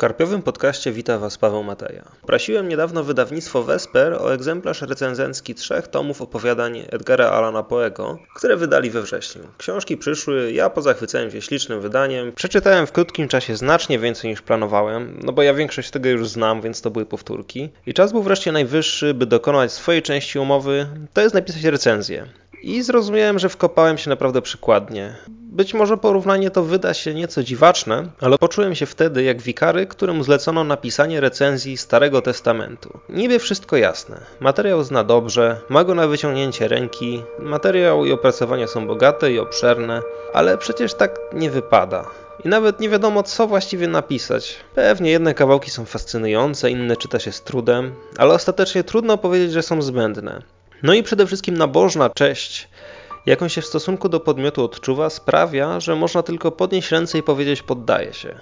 karpiowym podcaście wita Was Paweł Mateja. Prosiłem niedawno wydawnictwo Vesper o egzemplarz recenzencki trzech tomów opowiadań Edgara Alana Poego, które wydali we wrześniu. Książki przyszły, ja pozachwycałem się ślicznym wydaniem. Przeczytałem w krótkim czasie znacznie więcej niż planowałem, no bo ja większość tego już znam, więc to były powtórki. I czas był wreszcie najwyższy, by dokonać swojej części umowy, to jest napisać recenzję. I zrozumiałem, że wkopałem się naprawdę przykładnie. Być może porównanie to wyda się nieco dziwaczne, ale poczułem się wtedy jak wikary, któremu zlecono napisanie recenzji Starego Testamentu. Niby wszystko jasne. Materiał zna dobrze, ma go na wyciągnięcie ręki, materiał i opracowania są bogate i obszerne, ale przecież tak nie wypada. I nawet nie wiadomo, co właściwie napisać. Pewnie jedne kawałki są fascynujące, inne czyta się z trudem, ale ostatecznie trudno powiedzieć, że są zbędne. No i przede wszystkim nabożna cześć, jaką się w stosunku do podmiotu odczuwa, sprawia, że można tylko podnieść ręce i powiedzieć poddaję się.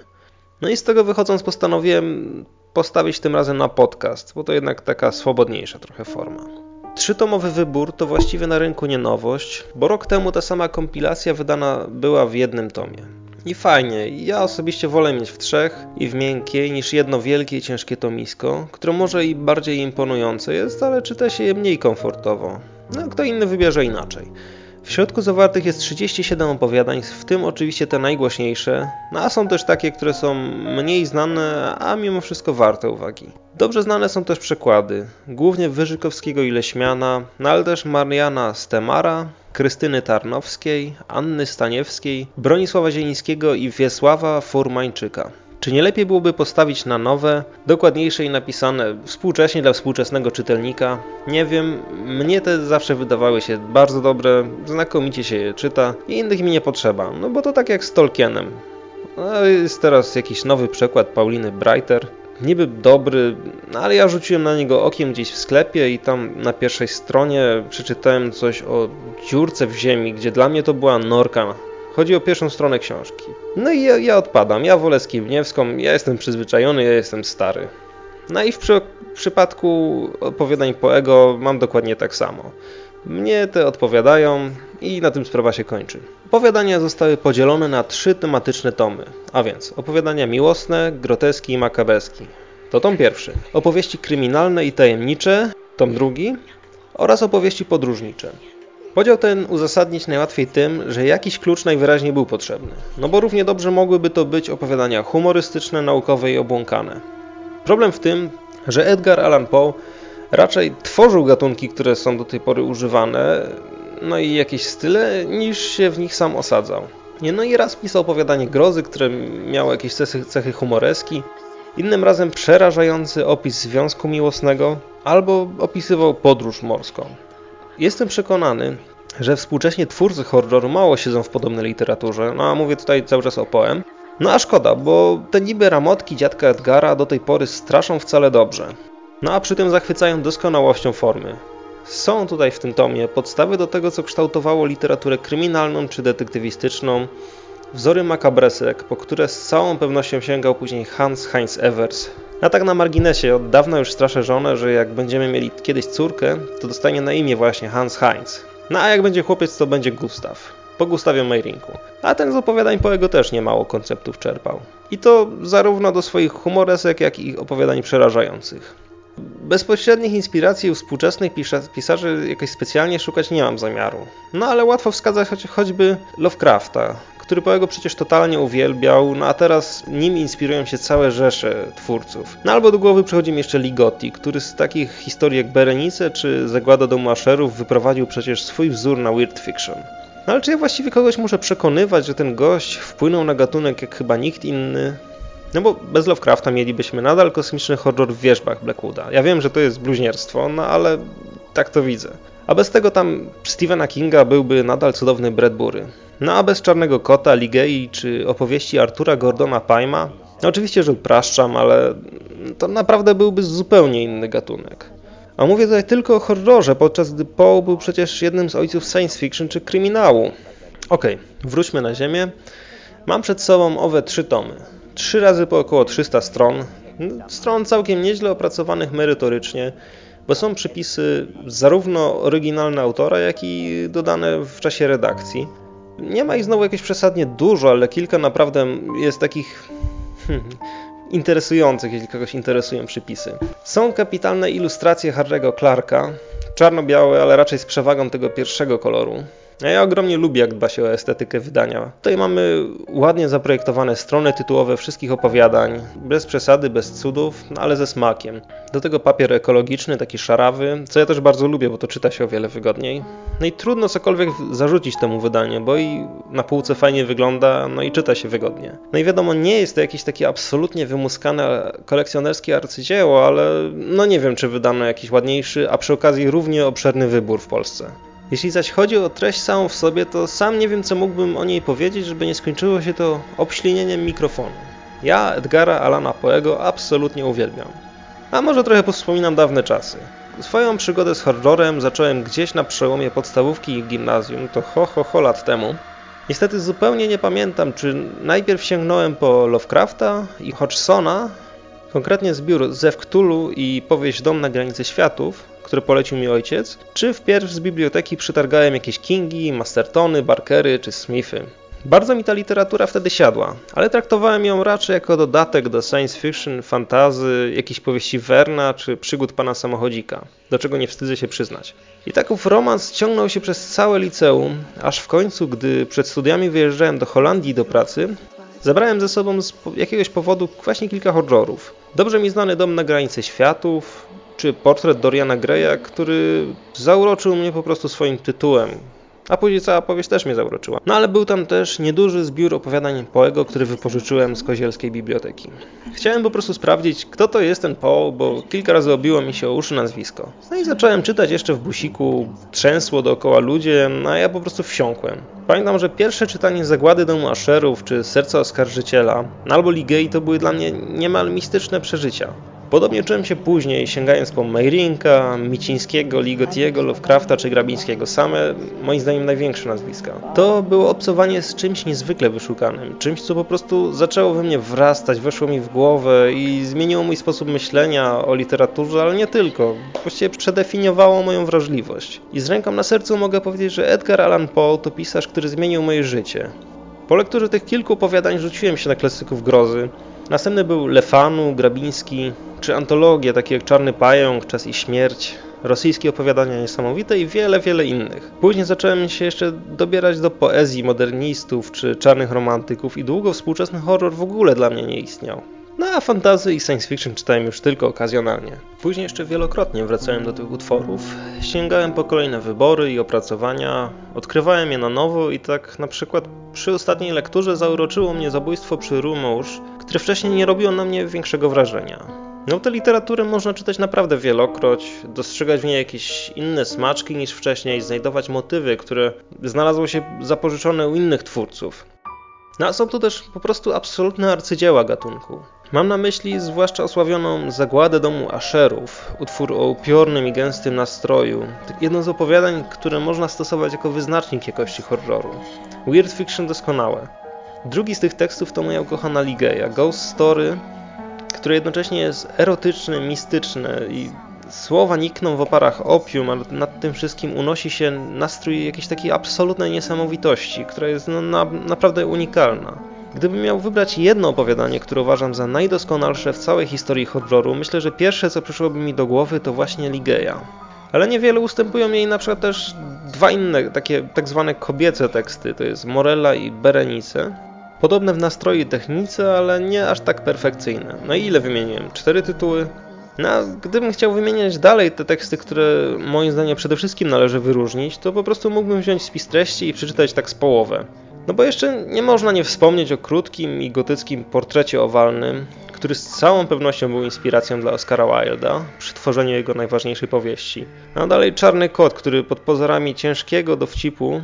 No i z tego wychodząc postanowiłem postawić tym razem na podcast, bo to jednak taka swobodniejsza trochę forma. Trzytomowy wybór to właściwie na rynku nie nowość, bo rok temu ta sama kompilacja wydana była w jednym tomie. I fajnie, ja osobiście wolę mieć w trzech i w miękkiej niż jedno wielkie i ciężkie tomisko, które może i bardziej imponujące jest, ale czyta się je mniej komfortowo. No, kto inny wybierze inaczej. W środku zawartych jest 37 opowiadań, w tym oczywiście te najgłośniejsze, no a są też takie, które są mniej znane, a mimo wszystko warte uwagi. Dobrze znane są też przekłady, głównie Wyżykowskiego i Leśmiana, no ale też Mariana Stemara, Krystyny Tarnowskiej, Anny Staniewskiej, Bronisława Zielińskiego i Wiesława Furmańczyka. Czy nie lepiej byłoby postawić na nowe, dokładniejsze i napisane współcześnie dla współczesnego czytelnika? Nie wiem, mnie te zawsze wydawały się bardzo dobre, znakomicie się je czyta i innych mi nie potrzeba, no bo to tak jak z Tolkienem. No, jest teraz jakiś nowy przekład Pauliny Breiter, niby dobry, ale ja rzuciłem na niego okiem gdzieś w sklepie i tam na pierwszej stronie przeczytałem coś o dziurce w ziemi, gdzie dla mnie to była norka. Chodzi o pierwszą stronę książki. No i ja, ja odpadam, ja wolę Skibniewską, ja jestem przyzwyczajony, ja jestem stary. No i w przy, przypadku opowiadań Poego mam dokładnie tak samo. Mnie te odpowiadają i na tym sprawa się kończy. Opowiadania zostały podzielone na trzy tematyczne tomy, a więc opowiadania miłosne, groteski i makaberski. To tom pierwszy. Opowieści kryminalne i tajemnicze, tom drugi oraz opowieści podróżnicze. Podział ten uzasadnić najłatwiej tym, że jakiś klucz najwyraźniej był potrzebny, no bo równie dobrze mogłyby to być opowiadania humorystyczne, naukowe i obłąkane. Problem w tym, że Edgar Allan Poe raczej tworzył gatunki, które są do tej pory używane, no i jakieś style, niż się w nich sam osadzał. No i raz pisał opowiadanie grozy, które miało jakieś cechy, cechy humoreski, innym razem przerażający opis związku miłosnego, albo opisywał podróż morską. Jestem przekonany, że współcześnie twórcy horroru mało siedzą w podobnej literaturze, no a mówię tutaj cały czas o poem. No a szkoda, bo te niby ramotki dziadka Edgara do tej pory straszą wcale dobrze. No a przy tym zachwycają doskonałością formy. Są tutaj w tym tomie podstawy do tego, co kształtowało literaturę kryminalną czy detektywistyczną, wzory makabresek, po które z całą pewnością sięgał później Hans Heinz Evers. A tak na marginesie, od dawna już straszę żonę, że jak będziemy mieli kiedyś córkę, to dostanie na imię właśnie Hans Heinz. No a jak będzie chłopiec, to będzie Gustaw. Po Gustawie Meyrinku. A ten z opowiadań Poego też niemało konceptów czerpał. I to zarówno do swoich humoresek, jak i opowiadań przerażających. Bezpośrednich inspiracji u współczesnych pisarzy jakoś specjalnie szukać nie mam zamiaru. No ale łatwo wskazać choć, choćby Lovecrafta, który Poego przecież totalnie uwielbiał, no a teraz nim inspirują się całe rzesze twórców. No albo do głowy przychodzi mi jeszcze Ligotti, który z takich historii jak Berenice czy Zagłada domu Asherów wyprowadził przecież swój wzór na weird fiction. No ale czy ja właściwie kogoś muszę przekonywać, że ten gość wpłynął na gatunek jak chyba nikt inny? No bo bez Lovecrafta mielibyśmy nadal kosmiczny horror w wierzbach Blackwooda. Ja wiem, że to jest bluźnierstwo, no ale tak to widzę. A bez tego tam Stephena Kinga byłby nadal cudowny Bradbury. No a bez Czarnego Kota, Ligei czy opowieści Artura Gordona Pyma, no oczywiście, że upraszczam, ale to naprawdę byłby zupełnie inny gatunek. A mówię tutaj tylko o horrorze, podczas gdy Poe był przecież jednym z ojców science fiction czy kryminału. Okej, okay, wróćmy na ziemię. Mam przed sobą owe trzy tomy. Trzy razy po około 300 stron. Stron całkiem nieźle opracowanych merytorycznie, bo są przypisy zarówno oryginalne autora, jak i dodane w czasie redakcji. Nie ma ich znowu jakieś przesadnie dużo, ale kilka naprawdę jest takich... Hmm, interesujących, jeśli kogoś interesują przypisy. Są kapitalne ilustracje Harry'ego Clarka, czarno-białe, ale raczej z przewagą tego pierwszego koloru. Ja ogromnie lubię, jak dba się o estetykę wydania. Tutaj mamy ładnie zaprojektowane strony tytułowe wszystkich opowiadań, bez przesady, bez cudów, no ale ze smakiem. Do tego papier ekologiczny, taki szarawy, co ja też bardzo lubię, bo to czyta się o wiele wygodniej. No i trudno cokolwiek zarzucić temu wydaniu, bo i na półce fajnie wygląda, no i czyta się wygodnie. No i wiadomo, nie jest to jakieś takie absolutnie wymuskane kolekcjonerskie arcydzieło, ale no nie wiem, czy wydano jakiś ładniejszy, a przy okazji równie obszerny wybór w Polsce. Jeśli zaś chodzi o treść samą w sobie, to sam nie wiem, co mógłbym o niej powiedzieć, żeby nie skończyło się to obślinieniem mikrofonu. Ja Edgara Alana Poego absolutnie uwielbiam. A może trochę powspominam dawne czasy. Swoją przygodę z horrorem zacząłem gdzieś na przełomie podstawówki i gimnazjum, to ho ho ho lat temu. Niestety zupełnie nie pamiętam, czy najpierw sięgnąłem po Lovecrafta i Hodgsona, konkretnie zbiór Zew Cthulhu i powieść Dom na granicy światów, które polecił mi ojciec, czy wpierw z biblioteki przytargałem jakieś Kingi, Mastertony, Barkery czy Smithy. Bardzo mi ta literatura wtedy siadła, ale traktowałem ją raczej jako dodatek do science fiction, fantazy, jakichś powieści Werna czy przygód pana samochodzika, do czego nie wstydzę się przyznać. I tak ów romans ciągnął się przez całe liceum, aż w końcu, gdy przed studiami wyjeżdżałem do Holandii do pracy, zabrałem ze sobą z jakiegoś powodu właśnie kilka horrorów. Dobrze mi znany Dom na granicy światów, czy portret Doriana Greya, który zauroczył mnie po prostu swoim tytułem. A później cała powieść też mnie zauroczyła. No ale był tam też nieduży zbiór opowiadań Poego, który wypożyczyłem z kozielskiej biblioteki. Chciałem po prostu sprawdzić, kto to jest ten Poe, bo kilka razy obiło mi się o uszy nazwisko. No i zacząłem czytać jeszcze w busiku, trzęsło dookoła ludzie, no a ja po prostu wsiąkłem. Pamiętam, że pierwsze czytanie Zagłady Domu Asherów czy Serca Oskarżyciela, albo Ligei to były dla mnie niemal mistyczne przeżycia. Podobnie czułem się później, sięgając po Meirinka, Micińskiego, Ligotiego, Lovecrafta czy Grabińskiego, same moim zdaniem największe nazwiska. To było obcowanie z czymś niezwykle wyszukanym, czymś co po prostu zaczęło we mnie wrastać, weszło mi w głowę i zmieniło mój sposób myślenia o literaturze, ale nie tylko. Właściwie przedefiniowało moją wrażliwość. I z ręką na sercu mogę powiedzieć, że Edgar Allan Poe to pisarz, który zmienił moje życie. Po lekturze tych kilku opowiadań rzuciłem się na klasyków grozy, Następny był Lefanu, Grabiński, czy antologie takie jak Czarny Pająk, Czas i Śmierć, rosyjskie opowiadania niesamowite i wiele, wiele innych. Później zacząłem się jeszcze dobierać do poezji modernistów czy czarnych romantyków i długo współczesny horror w ogóle dla mnie nie istniał. No a fantazy i science fiction czytałem już tylko okazjonalnie. Później jeszcze wielokrotnie wracałem do tych utworów, sięgałem po kolejne wybory i opracowania, odkrywałem je na nowo i tak na przykład przy ostatniej lekturze zauroczyło mnie zabójstwo przy Rumorz, które wcześniej nie robiło na mnie większego wrażenia. No tę literaturę można czytać naprawdę wielokroć, dostrzegać w niej jakieś inne smaczki niż wcześniej, znajdować motywy, które znalazły się zapożyczone u innych twórców. No a są to też po prostu absolutne arcydzieła gatunku. Mam na myśli zwłaszcza osławioną Zagładę domu Asherów, utwór o upiornym i gęstym nastroju, jedno z opowiadań, które można stosować jako wyznacznik jakości horroru. Weird fiction doskonałe. Drugi z tych tekstów to moja ukochana Ligeia, Ghost Story, które jednocześnie jest erotyczne, mistyczne i słowa nikną w oparach opium, ale nad tym wszystkim unosi się nastrój jakiejś takiej absolutnej niesamowitości, która jest no, na, naprawdę unikalna. Gdybym miał wybrać jedno opowiadanie, które uważam za najdoskonalsze w całej historii horroru, myślę, że pierwsze co przyszłoby mi do głowy to właśnie Ligeia. Ale niewiele ustępują jej na przykład też dwa inne, takie tak zwane kobiece teksty, to jest Morella i Berenice. Podobne w nastroju i technice, ale nie aż tak perfekcyjne. No i ile wymieniłem? Cztery tytuły? No, gdybym chciał wymieniać dalej te teksty, które moim zdaniem przede wszystkim należy wyróżnić, to po prostu mógłbym wziąć spis treści i przeczytać tak z połowę. No bo jeszcze nie można nie wspomnieć o krótkim i gotyckim portrecie owalnym, który z całą pewnością był inspiracją dla Oscara Wilda przy tworzeniu jego najważniejszej powieści. A dalej Czarny Kot, który pod pozorami ciężkiego dowcipu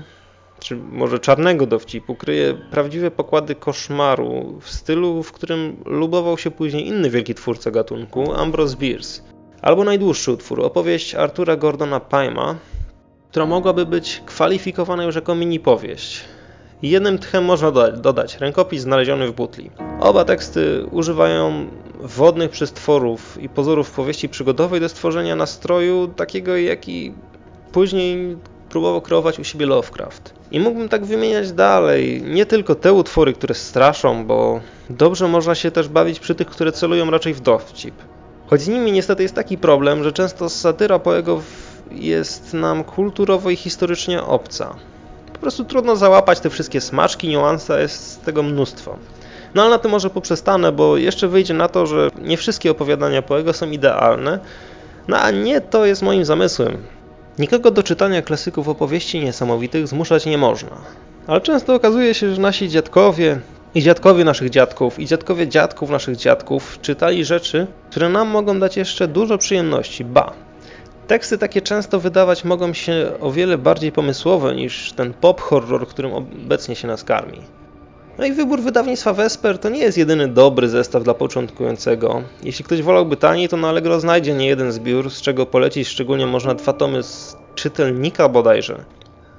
czy może czarnego dowcipu, kryje prawdziwe pokłady koszmaru w stylu, w którym lubował się później inny wielki twórca gatunku, Ambrose Bierce. Albo najdłuższy utwór, opowieść Artura Gordona Pyma, która mogłaby być kwalifikowana już jako mini powieść. Jednym tchem można dodać, dodać rękopis znaleziony w butli. Oba teksty używają wodnych przestworów i pozorów powieści przygodowej do stworzenia nastroju takiego, jaki później próbował kreować u siebie Lovecraft. I mógłbym tak wymieniać dalej, nie tylko te utwory, które straszą, bo dobrze można się też bawić przy tych, które celują raczej w dowcip. Choć z nimi niestety jest taki problem, że często satyra Poego jest nam kulturowo i historycznie obca. Po prostu trudno załapać te wszystkie smaczki, niuanse, jest tego mnóstwo. No ale na tym może poprzestanę, bo jeszcze wyjdzie na to, że nie wszystkie opowiadania Poego są idealne, no a nie to jest moim zamysłem. Nikogo do czytania klasyków opowieści niesamowitych zmuszać nie można. Ale często okazuje się, że nasi dziadkowie i dziadkowie naszych dziadków i dziadkowie dziadków naszych dziadków czytali rzeczy, które nam mogą dać jeszcze dużo przyjemności. Ba, Teksty takie często wydawać mogą się o wiele bardziej pomysłowe niż ten pop horror, którym obecnie się nas karmi. No i wybór wydawnictwa Vesper to nie jest jedyny dobry zestaw dla początkującego. Jeśli ktoś wolałby taniej, to na Allegro znajdzie nie jeden zbiór, z czego polecić szczególnie można dwa tomy z czytelnika bodajże.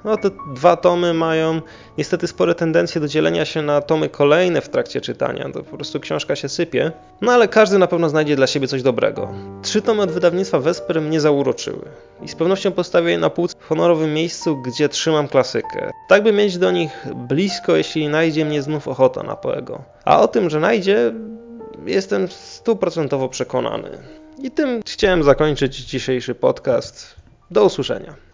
No te dwa tomy mają niestety spore tendencje do dzielenia się na tomy kolejne w trakcie czytania. To po prostu książka się sypie. No ale każdy na pewno znajdzie dla siebie coś dobrego. Trzy tomy od wydawnictwa Vesper mnie zauroczyły. I z pewnością postawię je na półce w honorowym miejscu, gdzie trzymam klasykę. Tak by mieć do nich blisko, jeśli najdzie mnie znów ochota na Poego. A o tym, że najdzie, jestem stuprocentowo przekonany. I tym chciałem zakończyć dzisiejszy podcast. Do usłyszenia.